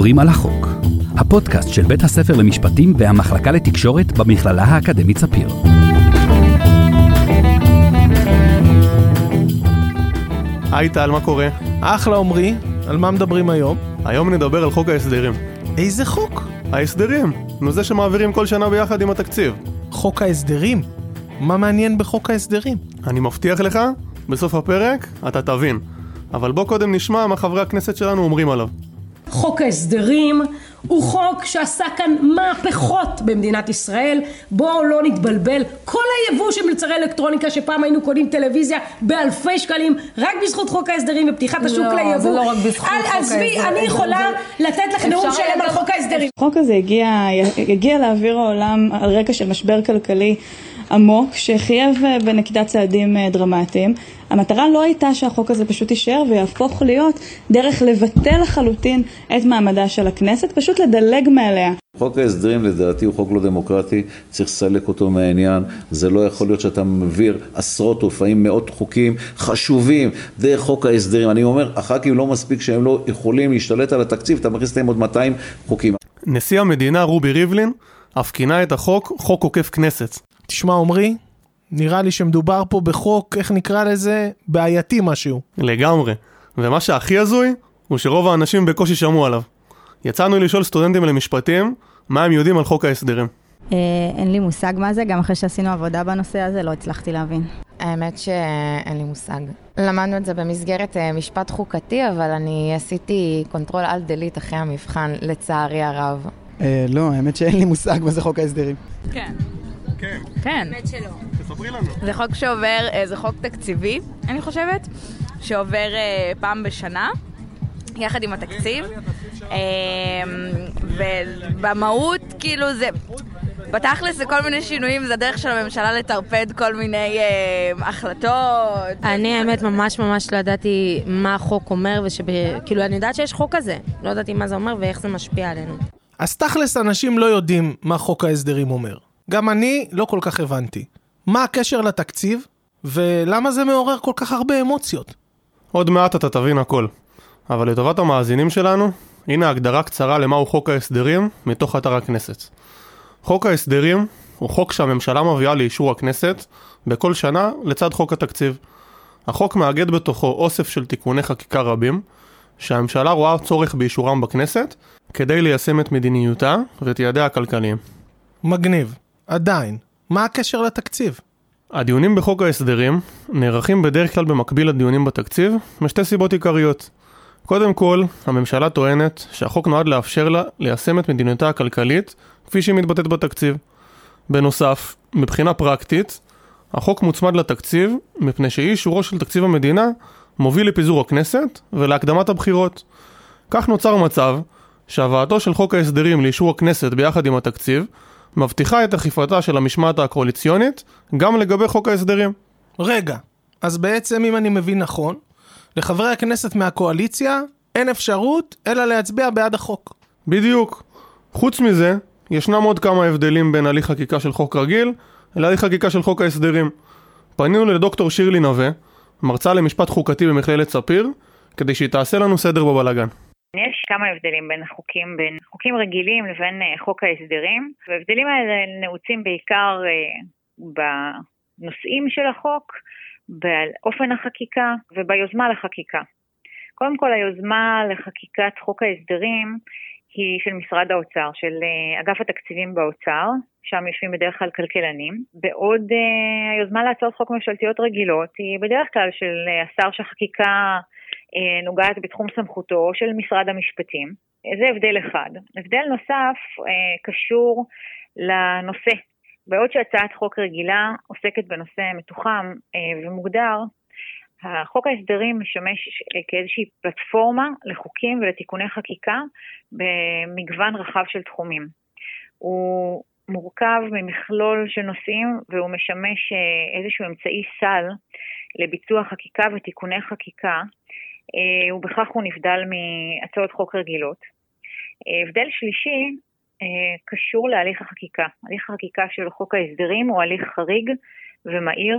עוברים על החוק, הפודקאסט של בית הספר למשפטים והמחלקה לתקשורת במכללה האקדמית ספיר. היי טל, מה קורה? אחלה עמרי, על מה מדברים היום? היום נדבר על חוק ההסדרים. איזה חוק? ההסדרים, נו זה שמעבירים כל שנה ביחד עם התקציב. חוק ההסדרים? מה מעניין בחוק ההסדרים? אני מבטיח לך, בסוף הפרק אתה תבין. אבל בוא קודם נשמע מה חברי הכנסת שלנו אומרים עליו. חוק ההסדרים הוא חוק שעשה כאן מהפכות במדינת ישראל. בואו לא נתבלבל. כל היבוא של מוצרי אלקטרוניקה שפעם היינו קונים טלוויזיה באלפי שקלים רק בזכות חוק ההסדרים ופתיחת השוק לא, ליבוא. זה לא רק בזכות אל, חוק עזבי, ההסדרים. אני יכולה לתת לך נאום שלם על חוק ההסדרים. החוק הזה הגיע, הגיע לאוויר העולם על רקע של משבר כלכלי עמוק שחייב אה, בנקיטת צעדים אה, דרמטיים. המטרה לא הייתה שהחוק הזה פשוט יישאר ויהפוך להיות דרך לבטל לחלוטין את מעמדה של הכנסת, פשוט לדלג מעליה. חוק ההסדרים לדעתי הוא חוק לא דמוקרטי, צריך לסלק אותו מהעניין, זה לא יכול להיות שאתה מעביר עשרות או לפעמים מאות חוקים חשובים דרך חוק ההסדרים, אני אומר, הח"כים לא מספיק שהם לא יכולים להשתלט על התקציב, אתה מכניס להם עוד 200 חוקים. נשיא המדינה רובי ריבלין אף כינה את החוק חוק עוקף כנסת. תשמע עמרי, נראה לי שמדובר פה בחוק, איך נקרא לזה, בעייתי משהו. לגמרי. ומה שהכי הזוי, הוא שרוב האנשים בקושי שמעו עליו. יצאנו לשאול סטודנטים למשפטים, מה הם יודעים על חוק ההסדרים. אה, אין לי מושג מה זה, גם אחרי שעשינו עבודה בנושא הזה לא הצלחתי להבין. האמת שאין לי מושג. למדנו את זה במסגרת אה, משפט חוקתי, אבל אני עשיתי control alt delete אחרי המבחן, לצערי הרב. אה, לא, האמת שאין לי מושג מה זה חוק ההסדרים. כן. כן. כן. תספרי לנו. זה חוק שעובר, אה, זה חוק תקציבי, אני חושבת, שעובר אה, פעם בשנה, יחד עם התקציב. אה, ובמהות, כאילו זה... בתכלס זה כל מיני שינויים, זה הדרך של הממשלה לטרפד כל מיני אה, החלטות. אני האמת ממש ממש לא ידעתי מה החוק אומר, ושכאילו אני יודעת שיש חוק כזה, לא ידעתי מה זה אומר ואיך זה משפיע עלינו. אז תכלס אנשים לא יודעים מה חוק ההסדרים אומר. גם אני לא כל כך הבנתי. מה הקשר לתקציב, ולמה זה מעורר כל כך הרבה אמוציות? עוד מעט אתה תבין הכל. אבל לטובת המאזינים שלנו, הנה הגדרה קצרה למהו חוק ההסדרים מתוך אתר הכנסת. חוק ההסדרים הוא חוק שהממשלה מביאה לאישור הכנסת בכל שנה לצד חוק התקציב. החוק מאגד בתוכו אוסף של תיקוני חקיקה רבים, שהממשלה רואה צורך באישורם בכנסת כדי ליישם את מדיניותה ואת יעדיה הכלכליים. מגניב. עדיין. מה הקשר לתקציב? הדיונים בחוק ההסדרים נערכים בדרך כלל במקביל לדיונים בתקציב משתי סיבות עיקריות. קודם כל, הממשלה טוענת שהחוק נועד לאפשר לה ליישם את מדיניותה הכלכלית כפי שהיא מתבטאת בתקציב. בנוסף, מבחינה פרקטית, החוק מוצמד לתקציב מפני שאי אישורו של תקציב המדינה מוביל לפיזור הכנסת ולהקדמת הבחירות. כך נוצר מצב שהבאתו של חוק ההסדרים לאישור הכנסת ביחד עם התקציב מבטיחה את אכיפתה של המשמעת הקואליציונית גם לגבי חוק ההסדרים. רגע, אז בעצם אם אני מבין נכון, לחברי הכנסת מהקואליציה אין אפשרות אלא להצביע בעד החוק. בדיוק. חוץ מזה, ישנם עוד כמה הבדלים בין הליך חקיקה של חוק רגיל להליך חקיקה של חוק ההסדרים. פנינו לדוקטור שירלי נווה, מרצה למשפט חוקתי במכללת ספיר, כדי שהיא תעשה לנו סדר בבלאגן. כמה הבדלים בין חוקים, בין חוקים רגילים לבין אה, חוק ההסדרים, וההבדלים האלה נעוצים בעיקר אה, בנושאים של החוק, באופן החקיקה וביוזמה לחקיקה. קודם כל היוזמה לחקיקת חוק ההסדרים היא של משרד האוצר, של אה, אגף התקציבים באוצר, שם יושבים בדרך כלל כלכלנים, בעוד היוזמה להצעות חוק ממשלתיות רגילות היא בדרך כלל של השר שהחקיקה נוגעת בתחום סמכותו של משרד המשפטים. זה הבדל אחד. הבדל נוסף uh, קשור לנושא. בעוד שהצעת חוק רגילה עוסקת בנושא מתוחם uh, ומוגדר, החוק ההסדרים משמש כאיזושהי פלטפורמה לחוקים ולתיקוני חקיקה במגוון רחב של תחומים. הוא מורכב ממכלול של נושאים והוא משמש איזשהו אמצעי סל לביצוע חקיקה ותיקוני חקיקה, ובכך הוא נבדל מהצעות חוק רגילות. הבדל שלישי קשור להליך החקיקה. הליך החקיקה של חוק ההסדרים הוא הליך חריג ומהיר,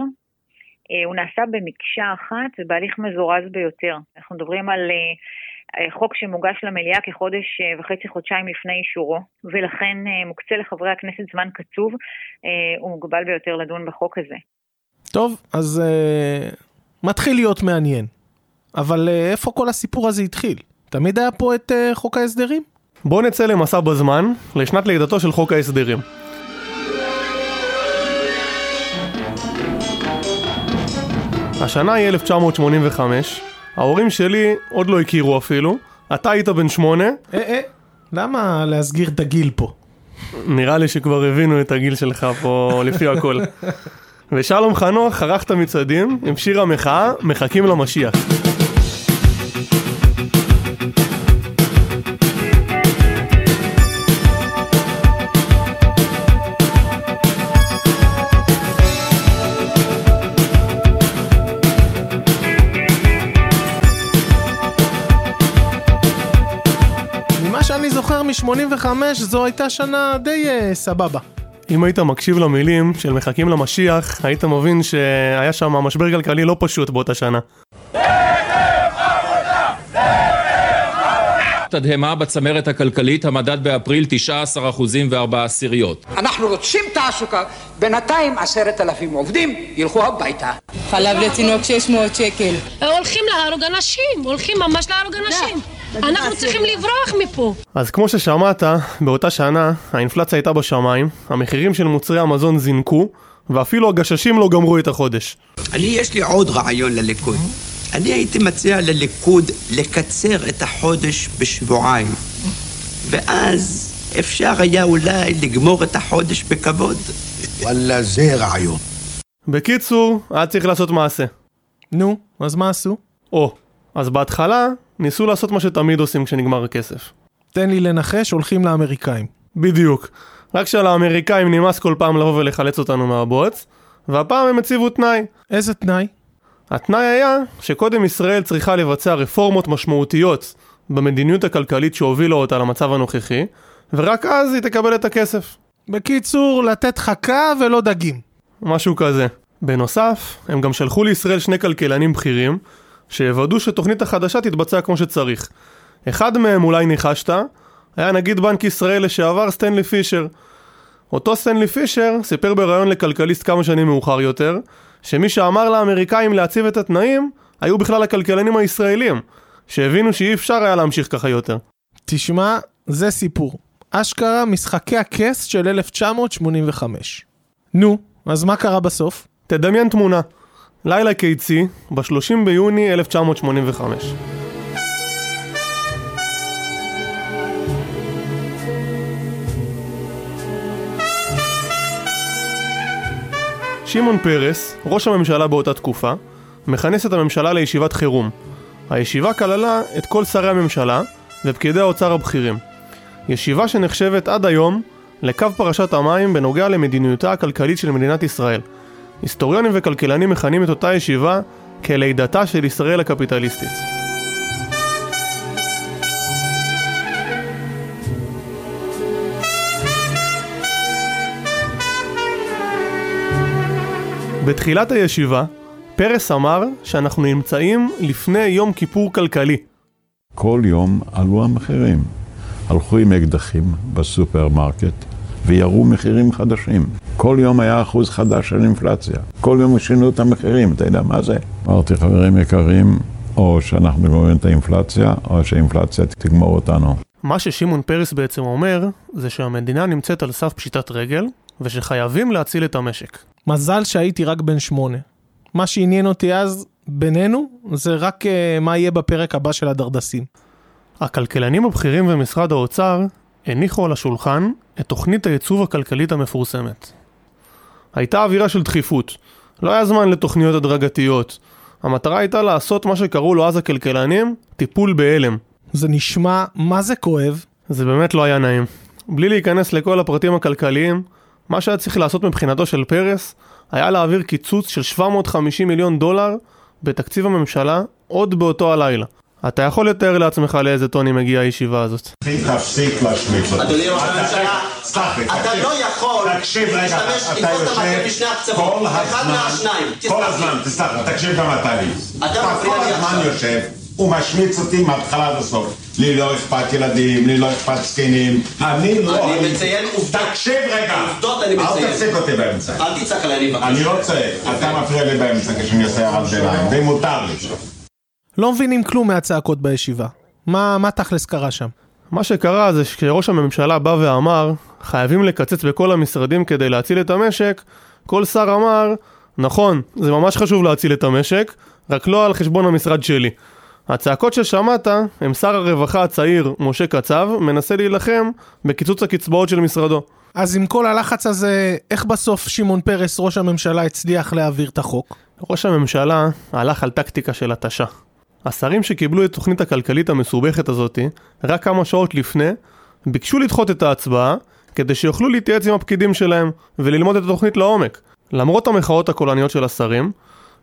הוא נעשה במקשה אחת ובהליך מזורז ביותר. אנחנו מדברים על חוק שמוגש למליאה כחודש אה, וחצי, חודשיים לפני אישורו, ולכן אה, מוקצה לחברי הכנסת זמן קצוב ומוגבל ביותר לדון בחוק הזה. טוב, אז uh, מתחיל להיות מעניין. אבל uh, איפה כל הסיפור הזה התחיל? תמיד היה פה את uh, חוק ההסדרים? בואו נצא למסע בזמן, לשנת לידתו של חוק ההסדרים. השנה היא 1985, ההורים שלי עוד לא הכירו אפילו, אתה היית בן שמונה. אה, אה, למה להסגיר את הגיל פה? נראה לי שכבר הבינו את הגיל שלך פה לפי הכל. ושלום חנוך ערך את המצעדים עם שיר המחאה, מחכים למשיח. מ-85 זו הייתה שנה די uh, סבבה. אם היית מקשיב למילים של מחכים למשיח, היית מבין שהיה שם משבר כלכלי לא פשוט באותה שנה. תדהמה בצמרת הכלכלית, המדד באפריל 19 אחוזים וארבע עשיריות. אנחנו רוצים תעסוקה, בינתיים עשרת אלפים עובדים ילכו הביתה. חלב לתינוק 600 שקל. הולכים להרוג אנשים, הולכים ממש להרוג אנשים. אנחנו צריכים לברוח מפה. אז כמו ששמעת, באותה שנה האינפלציה הייתה בשמיים, המחירים של מוצרי המזון זינקו, ואפילו הגששים לא גמרו את החודש. אני, יש לי עוד רעיון לליכוד. אני הייתי מציע לליכוד לקצר את החודש בשבועיים, ואז אפשר היה אולי לגמור את החודש בכבוד. וואלה, זה רעיון. בקיצור, היה צריך לעשות מעשה. נו, אז מה עשו? או, אז בהתחלה ניסו לעשות מה שתמיד עושים כשנגמר הכסף. תן לי לנחש, הולכים לאמריקאים. בדיוק. רק שלאמריקאים נמאס כל פעם לבוא ולחלץ אותנו מהבוץ, והפעם הם הציבו תנאי. איזה תנאי? התנאי היה שקודם ישראל צריכה לבצע רפורמות משמעותיות במדיניות הכלכלית שהובילה אותה למצב הנוכחי, ורק אז היא תקבל את הכסף. בקיצור, לתת חכה ולא דגים. משהו כזה. בנוסף, הם גם שלחו לישראל שני כלכלנים בכירים, שיוודאו שתוכנית החדשה תתבצע כמו שצריך. אחד מהם, אולי ניחשת, היה נגיד בנק ישראל לשעבר סטנלי פישר. אותו סטנלי פישר סיפר בריאיון לכלכליסט כמה שנים מאוחר יותר, שמי שאמר לאמריקאים להציב את התנאים, היו בכלל הכלכלנים הישראלים, שהבינו שאי אפשר היה להמשיך ככה יותר. תשמע, זה סיפור. אשכרה משחקי הכס של 1985. נו, אז מה קרה בסוף? תדמיין תמונה. לילה קיצי, ב-30 ביוני 1985. שמעון פרס, ראש הממשלה באותה תקופה, מכנס את הממשלה לישיבת חירום. הישיבה כללה את כל שרי הממשלה ופקידי האוצר הבכירים. ישיבה שנחשבת עד היום לקו פרשת המים בנוגע למדיניותה הכלכלית של מדינת ישראל. היסטוריונים וכלכלנים מכנים את אותה ישיבה כלידתה של ישראל הקפיטליסטית. בתחילת הישיבה, פרס אמר שאנחנו נמצאים לפני יום כיפור כלכלי. כל יום עלו המחירים. הלכו עם אקדחים בסופרמרקט וירו מחירים חדשים. כל יום היה אחוז חדש של אינפלציה. כל יום שינו את המחירים, אתה יודע מה זה? אמרתי, חברים יקרים, או שאנחנו גומרים את האינפלציה, או שהאינפלציה תגמור אותנו. מה ששמעון פרס בעצם אומר, זה שהמדינה נמצאת על סף פשיטת רגל, ושחייבים להציל את המשק. מזל שהייתי רק בן שמונה. מה שעניין אותי אז, בינינו, זה רק uh, מה יהיה בפרק הבא של הדרדסים. הכלכלנים הבכירים במשרד האוצר הניחו על השולחן את תוכנית הייצוב הכלכלית המפורסמת. הייתה אווירה של דחיפות, לא היה זמן לתוכניות הדרגתיות. המטרה הייתה לעשות מה שקראו לו אז הכלכלנים, טיפול בהלם. זה נשמע מה זה כואב. זה באמת לא היה נעים. בלי להיכנס לכל הפרטים הכלכליים, מה שהיה צריך לעשות מבחינתו של פרס, היה להעביר קיצוץ של 750 מיליון דולר בתקציב הממשלה עוד באותו הלילה. אתה יכול לתאר לעצמך לאיזה טונים מגיעה הישיבה הזאת. תפסיק להשמיץ אותי. אדוני ראש הממשלה, אתה לא יכול להשתמש עם כל המטה בשני הקצוות, אחד מהשניים. כל הזמן, תסלח, תקשיב גם אתה לי. אתה כל הזמן יושב הוא משמיץ אותי מההתחלה עד הסוף. לי לא אכפת ילדים, לי לא אכפת זקנים. אני לא... אני מציין עובדות. תקשיב רגע. עובדות אני מציין. אל תפסיק אותי באמצע. אל תצעק עליי, אני מבקש. אני לא צועק. אתה מפריע לי באמצע כשאני עושה הערת ביניים, ואם מותר לי. לא מבינים כלום מהצעקות בישיבה. מה, מה תכלס קרה שם? מה שקרה זה שכשראש הממשלה בא ואמר, חייבים לקצץ בכל המשרדים כדי להציל את המשק, כל שר אמר, נכון, זה ממש חשוב להציל את המשק, רק לא על חשבון המשרד שלי. הצעקות ששמעת הם שר הרווחה הצעיר, משה קצב, מנסה להילחם בקיצוץ הקצבאות של משרדו. אז עם כל הלחץ הזה, איך בסוף שמעון פרס, ראש הממשלה, הצליח להעביר את החוק? ראש הממשלה הלך על טקטיקה של התשה. השרים שקיבלו את תוכנית הכלכלית המסובכת הזאתי, רק כמה שעות לפני, ביקשו לדחות את ההצבעה, כדי שיוכלו להתייעץ עם הפקידים שלהם, וללמוד את התוכנית לעומק. למרות המחאות הקולניות של השרים,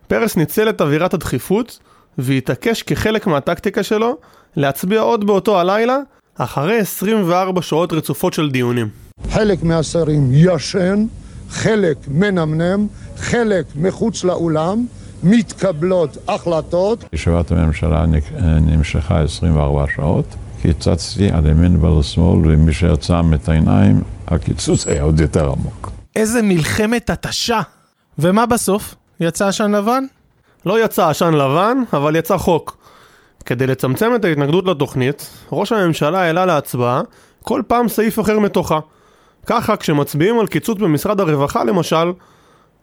פרס ניצל את אווירת הדחיפות, והתעקש כחלק מהטקטיקה שלו, להצביע עוד באותו הלילה, אחרי 24 שעות רצופות של דיונים. חלק מהשרים ישן, חלק מנמנם, חלק מחוץ לאולם, מתקבלות החלטות. ישיבת הממשלה נמשכה 24 שעות, קיצצתי על ימין ועל שמאל, ומי שעצם את העיניים, הקיצוץ היה עוד יותר עמוק. איזה מלחמת התשה. ומה בסוף? יצא עשן לבן? לא יצא עשן לבן, אבל יצא חוק. כדי לצמצם את ההתנגדות לתוכנית, ראש הממשלה העלה להצבעה כל פעם סעיף אחר מתוכה. ככה כשמצביעים על קיצוץ במשרד הרווחה למשל,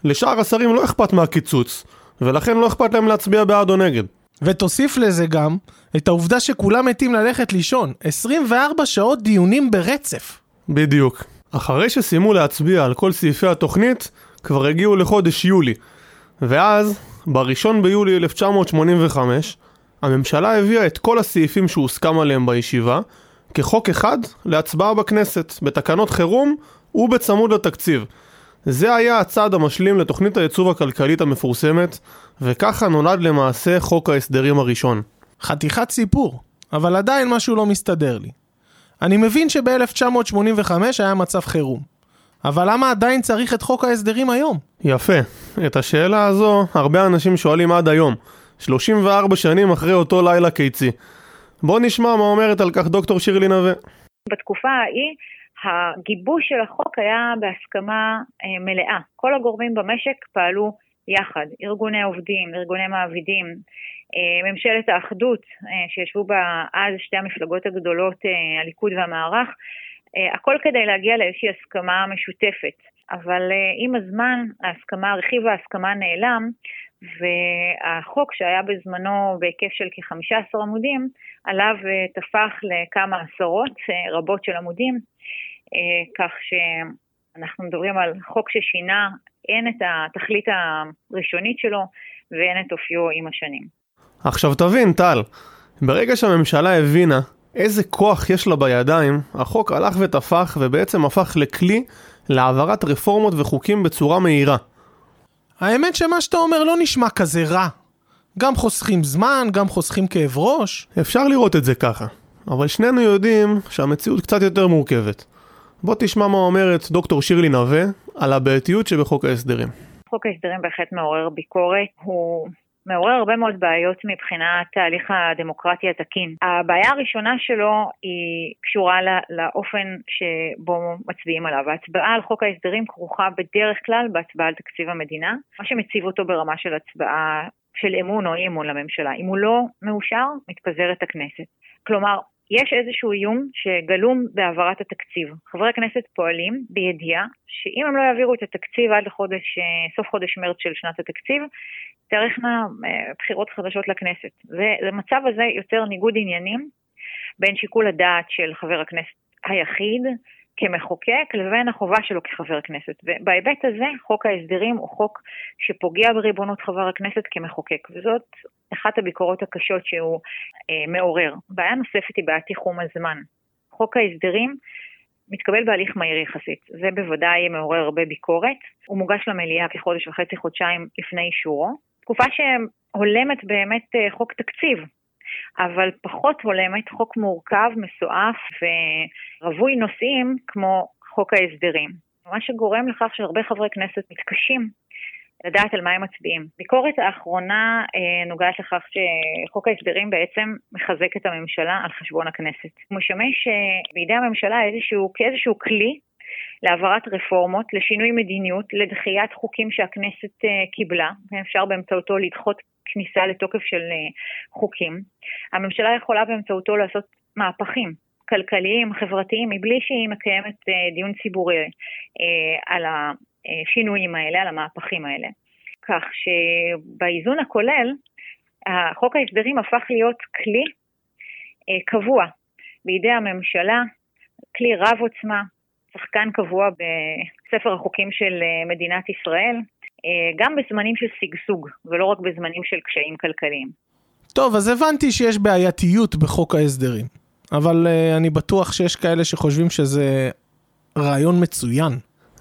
לשאר השרים לא אכפת מהקיצוץ, ולכן לא אכפת להם להצביע בעד או נגד. ותוסיף לזה גם את העובדה שכולם מתים ללכת לישון. 24 שעות דיונים ברצף. בדיוק. אחרי שסיימו להצביע על כל סעיפי התוכנית, כבר הגיעו לחודש יולי. ואז, ב-1 ביולי 1985, הממשלה הביאה את כל הסעיפים שהוסכם עליהם בישיבה, כחוק אחד להצבעה בכנסת, בתקנות חירום ובצמוד לתקציב. זה היה הצעד המשלים לתוכנית הייצוב הכלכלית המפורסמת, וככה נולד למעשה חוק ההסדרים הראשון. חתיכת סיפור, אבל עדיין משהו לא מסתדר לי. אני מבין שב-1985 היה מצב חירום, אבל למה עדיין צריך את חוק ההסדרים היום? יפה. את השאלה הזו הרבה אנשים שואלים עד היום, 34 שנים אחרי אותו לילה קיצי. בוא נשמע מה אומרת על כך דוקטור שירלי נווה. בתקופה ההיא הגיבוש של החוק היה בהסכמה אה, מלאה. כל הגורמים במשק פעלו יחד, ארגוני עובדים, ארגוני מעבידים, אה, ממשלת האחדות אה, שישבו בה אז שתי המפלגות הגדולות, הליכוד והמערך, הכל כדי להגיע לאיזושהי הסכמה משותפת. אבל אה, עם הזמן ההסכמה, רכיב ההסכמה נעלם, והחוק שהיה בזמנו בהיקף של כ-15 עמודים, עליו טפח לכמה עשרות רבות של עמודים, כך שאנחנו מדברים על חוק ששינה הן את התכלית הראשונית שלו והן את אופיו עם השנים. עכשיו תבין, טל, ברגע שהממשלה הבינה איזה כוח יש לה בידיים, החוק הלך ותפח ובעצם הפך לכלי להעברת רפורמות וחוקים בצורה מהירה. האמת שמה שאתה אומר לא נשמע כזה רע. גם חוסכים זמן, גם חוסכים כאב ראש. אפשר לראות את זה ככה, אבל שנינו יודעים שהמציאות קצת יותר מורכבת. בוא תשמע מה אומרת דוקטור שירלי נווה על הבעייתיות שבחוק ההסדרים. חוק ההסדרים בהחלט מעורר ביקורת, הוא מעורר הרבה מאוד בעיות מבחינת תהליך הדמוקרטי התקין. הבעיה הראשונה שלו היא קשורה לאופן שבו מצביעים עליו. ההצבעה על חוק ההסדרים כרוכה בדרך כלל בהצבעה על תקציב המדינה, מה שמציב אותו ברמה של הצבעה של אמון או אי אמון לממשלה. אם הוא לא מאושר, מתפזרת הכנסת. כלומר, יש איזשהו איום שגלום בהעברת התקציב. חברי הכנסת פועלים בידיעה שאם הם לא יעבירו את התקציב עד לחודש, אה, סוף חודש מרץ של שנת התקציב, תארכנה אה, בחירות חדשות לכנסת. והמצב הזה יוצר ניגוד עניינים בין שיקול הדעת של חבר הכנסת היחיד כמחוקק לבין החובה שלו כחבר כנסת. ובהיבט הזה חוק ההסדרים הוא חוק שפוגע בריבונות חבר הכנסת כמחוקק, וזאת אחת הביקורות הקשות שהוא אה, מעורר. בעיה נוספת היא בעיית תיחום הזמן. חוק ההסדרים מתקבל בהליך מהיר יחסית, זה בוודאי מעורר הרבה ביקורת. הוא מוגש למליאה כחודש וחצי, חודשיים לפני אישורו. תקופה שהולמת באמת אה, חוק תקציב, אבל פחות הולמת חוק מורכב, מסועף ורווי נושאים כמו חוק ההסדרים. מה שגורם לכך שהרבה חברי כנסת מתקשים לדעת על מה הם מצביעים. ביקורת האחרונה אה, נוגעת לכך שחוק ההסדרים בעצם מחזק את הממשלה על חשבון הכנסת. הוא משמש אה, בידי הממשלה איזשהו, כאיזשהו כלי להעברת רפורמות, לשינוי מדיניות, לדחיית חוקים שהכנסת uh, קיבלה, אפשר באמצעותו לדחות כניסה לתוקף של uh, חוקים. הממשלה יכולה באמצעותו לעשות מהפכים כלכליים, חברתיים, מבלי שהיא מקיימת uh, דיון ציבורי על השינויים האלה, על המהפכים האלה. כך שבאיזון הכולל, חוק ההסדרים הפך להיות כלי קבוע בידי הממשלה, כלי רב עוצמה, שחקן קבוע בספר החוקים של אה, מדינת ישראל, אה, גם בזמנים של שגשוג, ולא רק בזמנים של קשיים כלכליים. טוב, אז הבנתי שיש בעייתיות בחוק ההסדרים, אבל uh, אני בטוח שיש כאלה שחושבים שזה רעיון מצוין.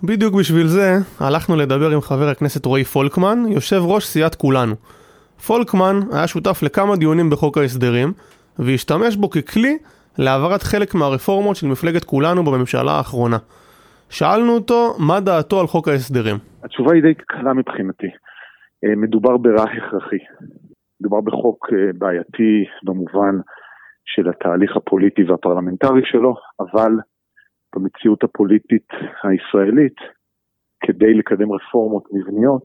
בדיוק בשביל זה הלכנו לדבר עם חבר הכנסת רועי פולקמן, יושב ראש סיעת כולנו. פולקמן היה שותף לכמה דיונים בחוק ההסדרים, והשתמש בו ככלי להעברת חלק מהרפורמות של מפלגת כולנו בממשלה האחרונה. שאלנו אותו מה דעתו על חוק ההסדרים. התשובה היא די קלה מבחינתי. אה, מדובר ברע הכרחי. מדובר בחוק אה, בעייתי במובן של התהליך הפוליטי והפרלמנטרי שלו, אבל במציאות הפוליטית הישראלית, כדי לקדם רפורמות מבניות,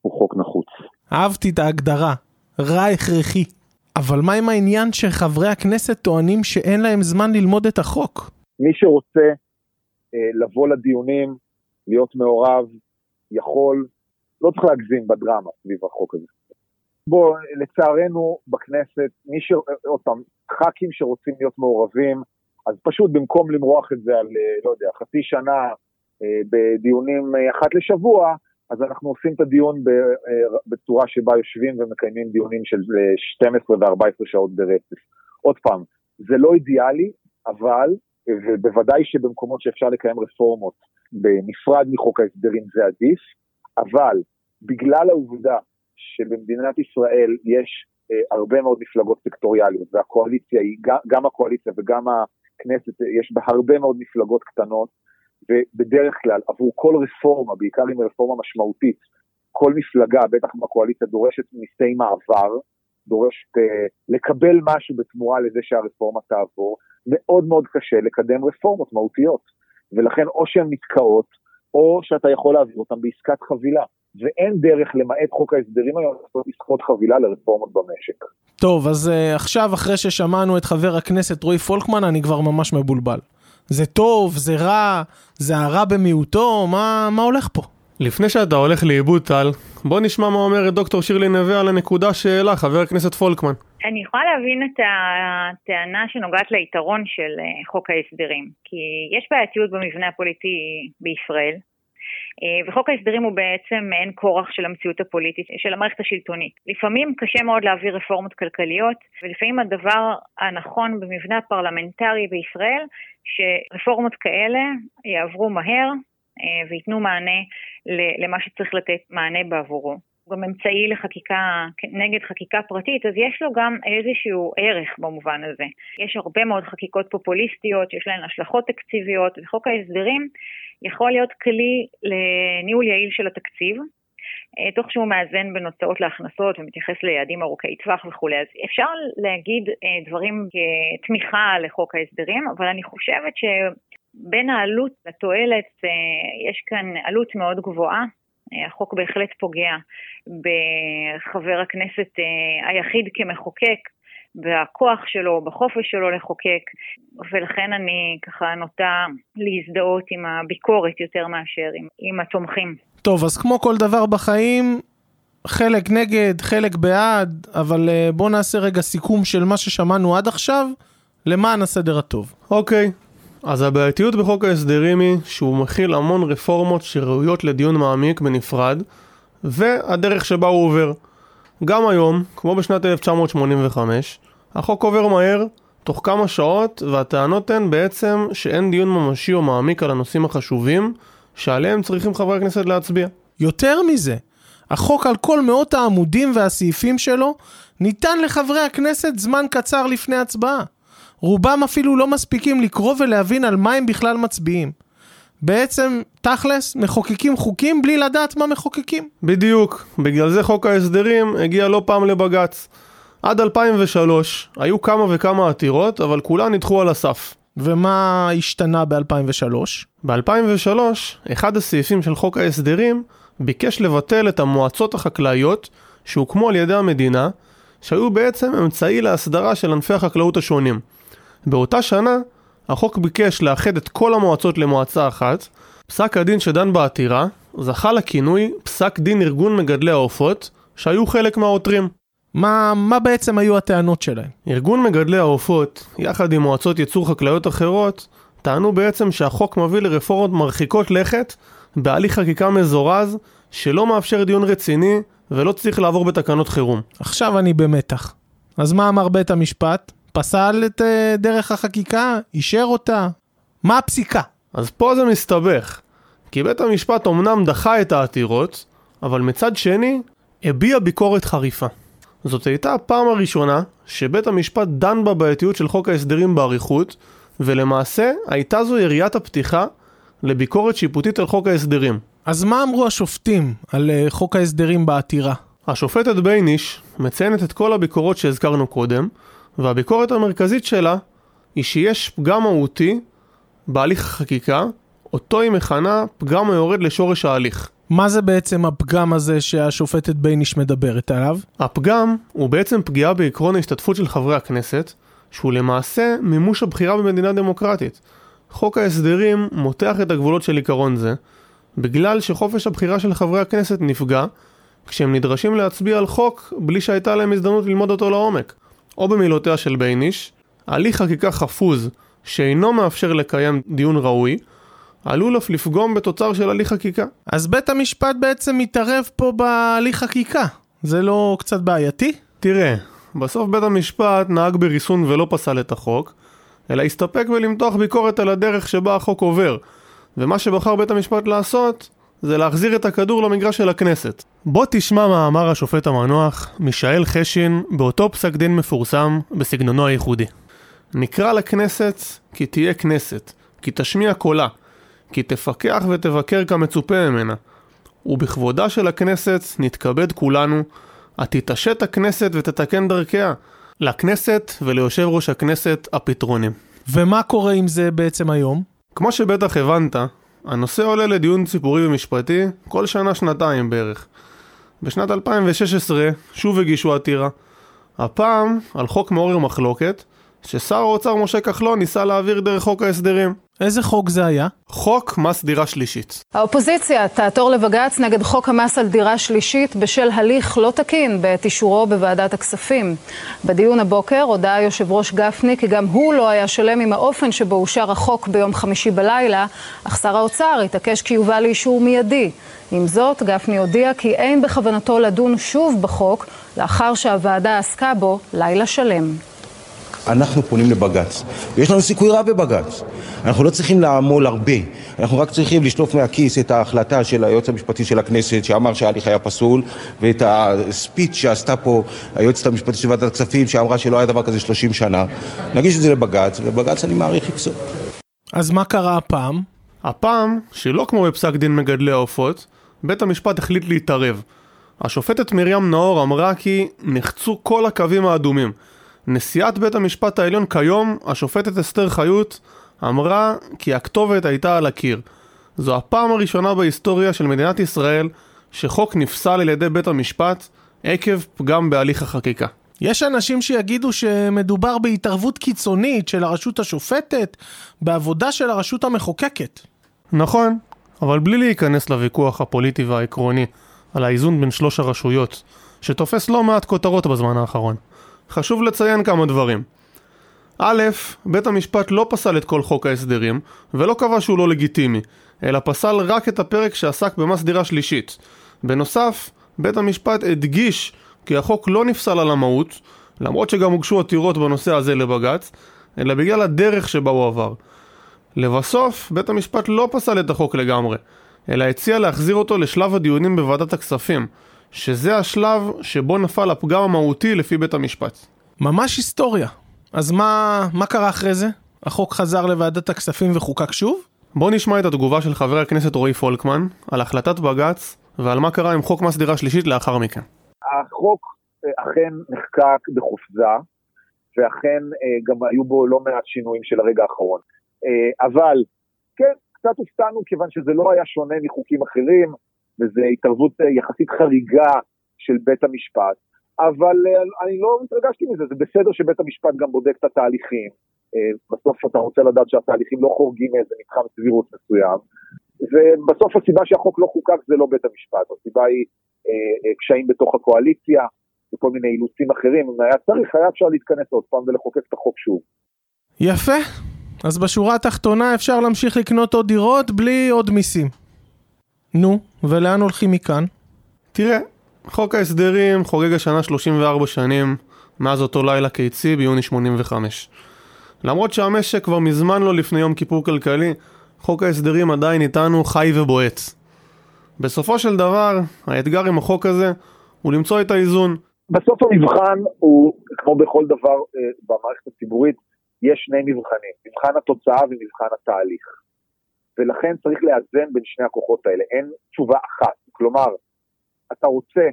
הוא חוק נחוץ. אהבתי את ההגדרה, רע הכרחי. אבל מה עם העניין שחברי הכנסת טוענים שאין להם זמן ללמוד את החוק? מי שרוצה אה, לבוא לדיונים, להיות מעורב, יכול, לא צריך להגזים בדרמה סביב החוק הזה. בוא, לצערנו בכנסת, מי ש... עוד פעם, ח"כים שרוצים להיות מעורבים, אז פשוט במקום למרוח את זה על, אה, לא יודע, חצי שנה אה, בדיונים אה, אחת לשבוע, אז אנחנו עושים את הדיון אה, בצורה שבה יושבים ומקיימים דיונים של 12 אה, ו-14 שעות ברצף. עוד פעם, זה לא אידיאלי, אבל, ובוודאי שבמקומות שאפשר לקיים רפורמות בנפרד מחוק ההסדרים זה עדיף, אבל בגלל העובדה שבמדינת ישראל יש אה, הרבה מאוד מפלגות סקטוריאליות, והקואליציה היא, גם הקואליציה וגם הכנסת, יש בה הרבה מאוד מפלגות קטנות, ובדרך כלל עבור כל רפורמה, בעיקר אם רפורמה משמעותית, כל מפלגה, בטח בקואליציה, דורשת מיסי מעבר, דורשת uh, לקבל משהו בתמורה לזה שהרפורמה תעבור, מאוד מאוד קשה לקדם רפורמות מהותיות, ולכן או שהן נתקעות, או שאתה יכול להעביר אותן בעסקת חבילה, ואין דרך למעט חוק ההסדרים היום לעשות עסקות חבילה לרפורמות במשק. טוב, אז uh, עכשיו אחרי ששמענו את חבר הכנסת רועי פולקמן, אני כבר ממש מבולבל. זה טוב, זה רע, זה הרע במיעוטו, מה, מה הולך פה? לפני שאתה הולך לאיבוד טל, בוא נשמע מה אומרת דוקטור שירלי נווה על הנקודה שהעלה חבר הכנסת פולקמן. אני יכולה להבין את הטענה שנוגעת ליתרון של אה, חוק ההסדרים, כי יש בעייתיות במבנה הפוליטי בישראל, וחוק ההסדרים הוא בעצם מעין כורח של המציאות הפוליטית, של המערכת השלטונית. לפעמים קשה מאוד להעביר רפורמות כלכליות, ולפעמים הדבר הנכון במבנה הפרלמנטרי בישראל, שרפורמות כאלה יעברו מהר אה, וייתנו מענה למה שצריך לתת מענה בעבורו. הוא גם אמצעי לחקיקה, נגד חקיקה פרטית, אז יש לו גם איזשהו ערך במובן הזה. יש הרבה מאוד חקיקות פופוליסטיות שיש להן השלכות תקציביות, וחוק ההסדרים יכול להיות כלי לניהול יעיל של התקציב, אה, תוך שהוא מאזן בין הוצאות להכנסות ומתייחס ליעדים ארוכי טווח וכולי. אז אפשר להגיד אה, דברים כתמיכה לחוק ההסדרים, אבל אני חושבת שבין העלות לתועלת אה, יש כאן עלות מאוד גבוהה. החוק בהחלט פוגע בחבר הכנסת היחיד כמחוקק, בכוח שלו, בחופש שלו לחוקק, ולכן אני ככה נוטה להזדהות עם הביקורת יותר מאשר עם, עם התומכים. טוב, אז כמו כל דבר בחיים, חלק נגד, חלק בעד, אבל אה, בואו נעשה רגע סיכום של מה ששמענו עד עכשיו, למען הסדר הטוב. אוקיי, אז הבעייתיות בחוק ההסדרים היא שהוא מכיל המון רפורמות שראויות לדיון מעמיק בנפרד, והדרך שבה הוא עובר. גם היום, כמו בשנת 1985, החוק עובר מהר, תוך כמה שעות, והטענות הן בעצם שאין דיון ממשי או מעמיק על הנושאים החשובים שעליהם צריכים חברי הכנסת להצביע. יותר מזה, החוק על כל מאות העמודים והסעיפים שלו ניתן לחברי הכנסת זמן קצר לפני הצבעה. רובם אפילו לא מספיקים לקרוא ולהבין על מה הם בכלל מצביעים. בעצם, תכלס, מחוקקים חוקים בלי לדעת מה מחוקקים. בדיוק, בגלל זה חוק ההסדרים הגיע לא פעם לבג"ץ. עד 2003 היו כמה וכמה עתירות, אבל כולן נדחו על הסף. ומה השתנה ב-2003? ב-2003, אחד הסעיפים של חוק ההסדרים ביקש לבטל את המועצות החקלאיות שהוקמו על ידי המדינה, שהיו בעצם אמצעי להסדרה של ענפי החקלאות השונים. באותה שנה, החוק ביקש לאחד את כל המועצות למועצה אחת. פסק הדין שדן בעתירה זכה לכינוי פסק דין ארגון מגדלי העופות, שהיו חלק מהעותרים. מה, מה בעצם היו הטענות שלהם? ארגון מגדלי העופות, יחד עם מועצות ייצור חקלאיות אחרות, טענו בעצם שהחוק מביא לרפורמות מרחיקות לכת בהליך חקיקה מזורז שלא מאפשר דיון רציני ולא צריך לעבור בתקנות חירום. עכשיו אני במתח. אז מה אמר בית המשפט? פסל את uh, דרך החקיקה? אישר אותה? מה הפסיקה? אז פה זה מסתבך. כי בית המשפט אמנם דחה את העתירות, אבל מצד שני, הביע ביקורת חריפה. זאת הייתה הפעם הראשונה שבית המשפט דן בבעייתיות של חוק ההסדרים באריכות, ולמעשה הייתה זו יריית הפתיחה לביקורת שיפוטית על חוק ההסדרים. אז מה אמרו השופטים על אה, חוק ההסדרים בעתירה? השופטת בייניש מציינת את כל הביקורות שהזכרנו קודם, והביקורת המרכזית שלה היא שיש פגם מהותי בהליך החקיקה, אותו היא מכנה פגם היורד לשורש ההליך. מה זה בעצם הפגם הזה שהשופטת בייניש מדברת עליו? הפגם הוא בעצם פגיעה בעקרון ההשתתפות של חברי הכנסת, שהוא למעשה מימוש הבחירה במדינה דמוקרטית. חוק ההסדרים מותח את הגבולות של עיקרון זה, בגלל שחופש הבחירה של חברי הכנסת נפגע כשהם נדרשים להצביע על חוק בלי שהייתה להם הזדמנות ללמוד אותו לעומק. או במילותיה של בייניש, הליך חקיקה חפוז שאינו מאפשר לקיים דיון ראוי, עלול אף לפגום בתוצר של הליך חקיקה. אז בית המשפט בעצם מתערב פה בהליך חקיקה. זה לא קצת בעייתי? תראה, בסוף בית המשפט נהג בריסון ולא פסל את החוק, אלא הסתפק בלמתוח ביקורת על הדרך שבה החוק עובר, ומה שבחר בית המשפט לעשות, זה להחזיר את הכדור למגרש של הכנסת. בוא תשמע מה אמר השופט המנוח, מישאל חשין, באותו פסק דין מפורסם, בסגנונו הייחודי. נקרא לכנסת כי תהיה כנסת, כי תשמיע קולה, כי תפקח ותבקר כמצופה ממנה. ובכבודה של הכנסת נתכבד כולנו, עתתעשת הכנסת ותתקן דרכיה. לכנסת וליושב ראש הכנסת הפתרונים. ומה קורה עם זה בעצם היום? כמו שבטח הבנת, הנושא עולה לדיון ציבורי ומשפטי כל שנה-שנתיים בערך. בשנת 2016 שוב הגישו עתירה. הפעם על חוק מעורר מחלוקת, ששר האוצר משה כחלון ניסה להעביר דרך חוק ההסדרים. איזה חוק זה היה? חוק מס דירה שלישית. האופוזיציה תעתור לבג"ץ נגד חוק המס על דירה שלישית בשל הליך לא תקין בעת אישורו בוועדת הכספים. בדיון הבוקר הודה יושב ראש גפני כי גם הוא לא היה שלם עם האופן שבו אושר החוק ביום חמישי בלילה, אך שר האוצר התעקש כי יובא לאישור מיידי. עם זאת, גפני הודיע כי אין בכוונתו לדון שוב בחוק לאחר שהוועדה עסקה בו לילה שלם. אנחנו פונים לבג"ץ, ויש לנו סיכוי רב בבג"ץ. אנחנו לא צריכים לעמול הרבה, אנחנו רק צריכים לשלוף מהכיס את ההחלטה של היועץ המשפטי של הכנסת שאמר שההליך היה פסול, ואת הספיץ' שעשתה פה היועצת המשפטית של ועדת הכספים שאמרה שלא היה דבר כזה 30 שנה. נגיש את זה לבג"ץ, ובג"ץ אני מעריך יפסול. אז מה קרה הפעם? הפעם, שלא כמו בפסק דין מגדלי העופות, בית המשפט החליט להתערב. השופטת מרים נאור אמרה כי נחצו כל הקווים האדומים. נשיאת בית המשפט העליון כיום, השופטת אסתר חיות, אמרה כי הכתובת הייתה על הקיר. זו הפעם הראשונה בהיסטוריה של מדינת ישראל שחוק נפסל על ידי בית המשפט עקב פגם בהליך החקיקה. יש אנשים שיגידו שמדובר בהתערבות קיצונית של הרשות השופטת בעבודה של הרשות המחוקקת. נכון, אבל בלי להיכנס לוויכוח הפוליטי והעקרוני על האיזון בין שלוש הרשויות, שתופס לא מעט כותרות בזמן האחרון. חשוב לציין כמה דברים. א', בית המשפט לא פסל את כל חוק ההסדרים, ולא קבע שהוא לא לגיטימי, אלא פסל רק את הפרק שעסק במס דירה שלישית. בנוסף, בית המשפט הדגיש כי החוק לא נפסל על המהות, למרות שגם הוגשו עתירות בנושא הזה לבג"ץ, אלא בגלל הדרך שבה הוא עבר. לבסוף, בית המשפט לא פסל את החוק לגמרי, אלא הציע להחזיר אותו לשלב הדיונים בוועדת הכספים, שזה השלב שבו נפל הפגם המהותי לפי בית המשפט. ממש היסטוריה. אז מה, מה קרה אחרי זה? החוק חזר לוועדת הכספים וחוקק שוב? בואו נשמע את התגובה של חבר הכנסת רועי פולקמן על החלטת בג"ץ ועל מה קרה עם חוק מס דירה שלישית לאחר מכן. החוק אה, אכן נחקק בחופזה, ואכן אה, גם היו בו לא מעט שינויים של הרגע האחרון. אה, אבל כן, קצת הופתענו כיוון שזה לא היה שונה מחוקים אחרים, וזו התערבות יחסית חריגה של בית המשפט. אבל אני לא התרגשתי מזה, זה בסדר שבית המשפט גם בודק את התהליכים. בסוף אתה רוצה לדעת שהתהליכים לא חורגים מאיזה מתחם סבירות מסוים. ובסוף הסיבה שהחוק לא חוקק זה לא בית המשפט, הסיבה היא אה, קשיים בתוך הקואליציה וכל מיני אילוצים אחרים. אם היה צריך, היה אפשר להתכנס עוד פעם ולחוקק את החוק שוב. יפה. אז בשורה התחתונה אפשר להמשיך לקנות עוד דירות בלי עוד מיסים. נו, ולאן הולכים מכאן? תראה, חוק ההסדרים חוגג השנה 34 שנים מאז אותו לילה קיצי ביוני 85. למרות שהמשק כבר מזמן לא לפני יום כיפור כלכלי, חוק ההסדרים עדיין איתנו חי ובועט. בסופו של דבר, האתגר עם החוק הזה הוא למצוא את האיזון. בסוף המבחן הוא, כמו בכל דבר אה, במערכת הציבורית, יש שני מבחנים, מבחן התוצאה ומבחן התהליך. ולכן צריך לאזן בין שני הכוחות האלה, אין תשובה אחת. כלומר, אתה רוצה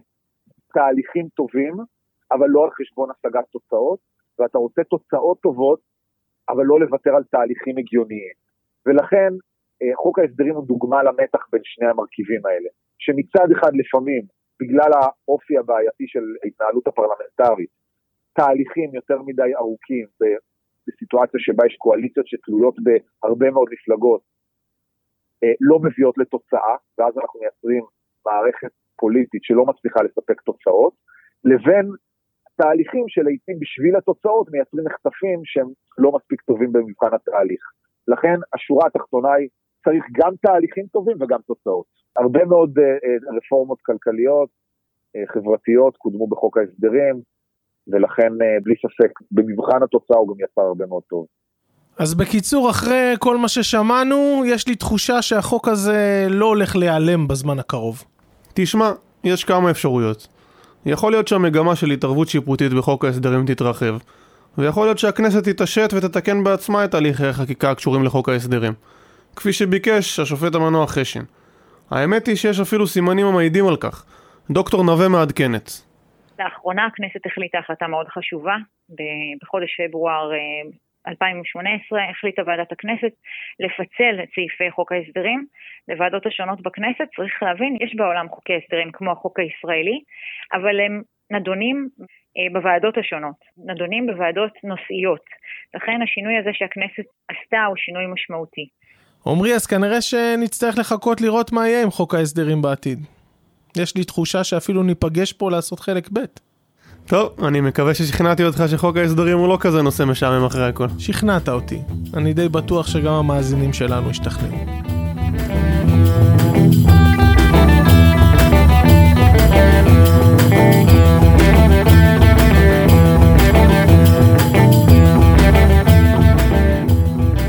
תהליכים טובים, אבל לא על חשבון השגת תוצאות, ואתה רוצה תוצאות טובות, אבל לא לוותר על תהליכים הגיוניים. ולכן אה, חוק ההסדרים הוא דוגמה למתח בין שני המרכיבים האלה, שמצד אחד לפעמים, בגלל האופי הבעייתי של ההתנהלות הפרלמנטרית, תהליכים יותר מדי ארוכים בסיטואציה שבה יש קואליציות שתלויות בהרבה מאוד מפלגות, לא מביאות לתוצאה, ואז אנחנו מייצרים מערכת פוליטית שלא מצליחה לספק תוצאות, לבין תהליכים שלעיתים בשביל התוצאות מייצרים מחטפים שהם לא מספיק טובים במבחן התהליך. לכן השורה התחתונה היא, צריך גם תהליכים טובים וגם תוצאות. הרבה מאוד uh, רפורמות כלכליות, חברתיות, קודמו בחוק ההסדרים, ולכן בלי ספק, במבחן התוצאה הוא גם יצר הרבה מאוד טוב. אז בקיצור, אחרי כל מה ששמענו, יש לי תחושה שהחוק הזה לא הולך להיעלם בזמן הקרוב. תשמע, יש כמה אפשרויות. יכול להיות שהמגמה של התערבות שיפוטית בחוק ההסדרים תתרחב, ויכול להיות שהכנסת תתעשת ותתקן בעצמה את הליכי החקיקה הקשורים לחוק ההסדרים, כפי שביקש השופט המנוח חשין. האמת היא שיש אפילו סימנים המעידים על כך. דוקטור נווה מעדכנת. לאחרונה הכנסת החליטה החלטה מאוד חשובה. בחודש פברואר 2018 אה, החליטה ועדת הכנסת לפצל את סעיפי חוק ההסדרים לוועדות השונות בכנסת. צריך להבין, יש בעולם חוקי הסדרים כמו החוק הישראלי, אבל הם נדונים אה, בוועדות השונות, נדונים בוועדות נושאיות. לכן השינוי הזה שהכנסת עשתה הוא שינוי משמעותי. עמרי, אז כנראה שנצטרך לחכות לראות מה יהיה עם חוק ההסדרים בעתיד. יש לי תחושה שאפילו ניפגש פה לעשות חלק ב'. טוב, אני מקווה ששכנעתי אותך שחוק ההסדרים הוא לא כזה נושא משעמם אחרי הכל. שכנעת אותי. אני די בטוח שגם המאזינים שלנו ישתכנעו.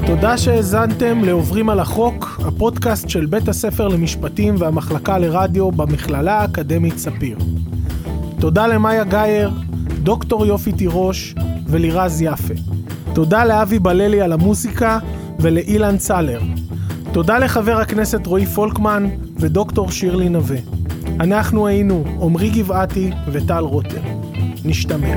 תודה שהאזנתם לעוברים על החוק, הפודקאסט של בית הספר למשפטים והמחלקה לרדיו במכללה האקדמית ספיר. תודה למאיה גאייר, דוקטור יופי תירוש ולירז יפה. תודה לאבי בללי על המוזיקה ולאילן צלר. תודה לחבר הכנסת רועי פולקמן ודוקטור שירלי נווה. אנחנו היינו עמרי גבעתי וטל רוטר. נשתמע.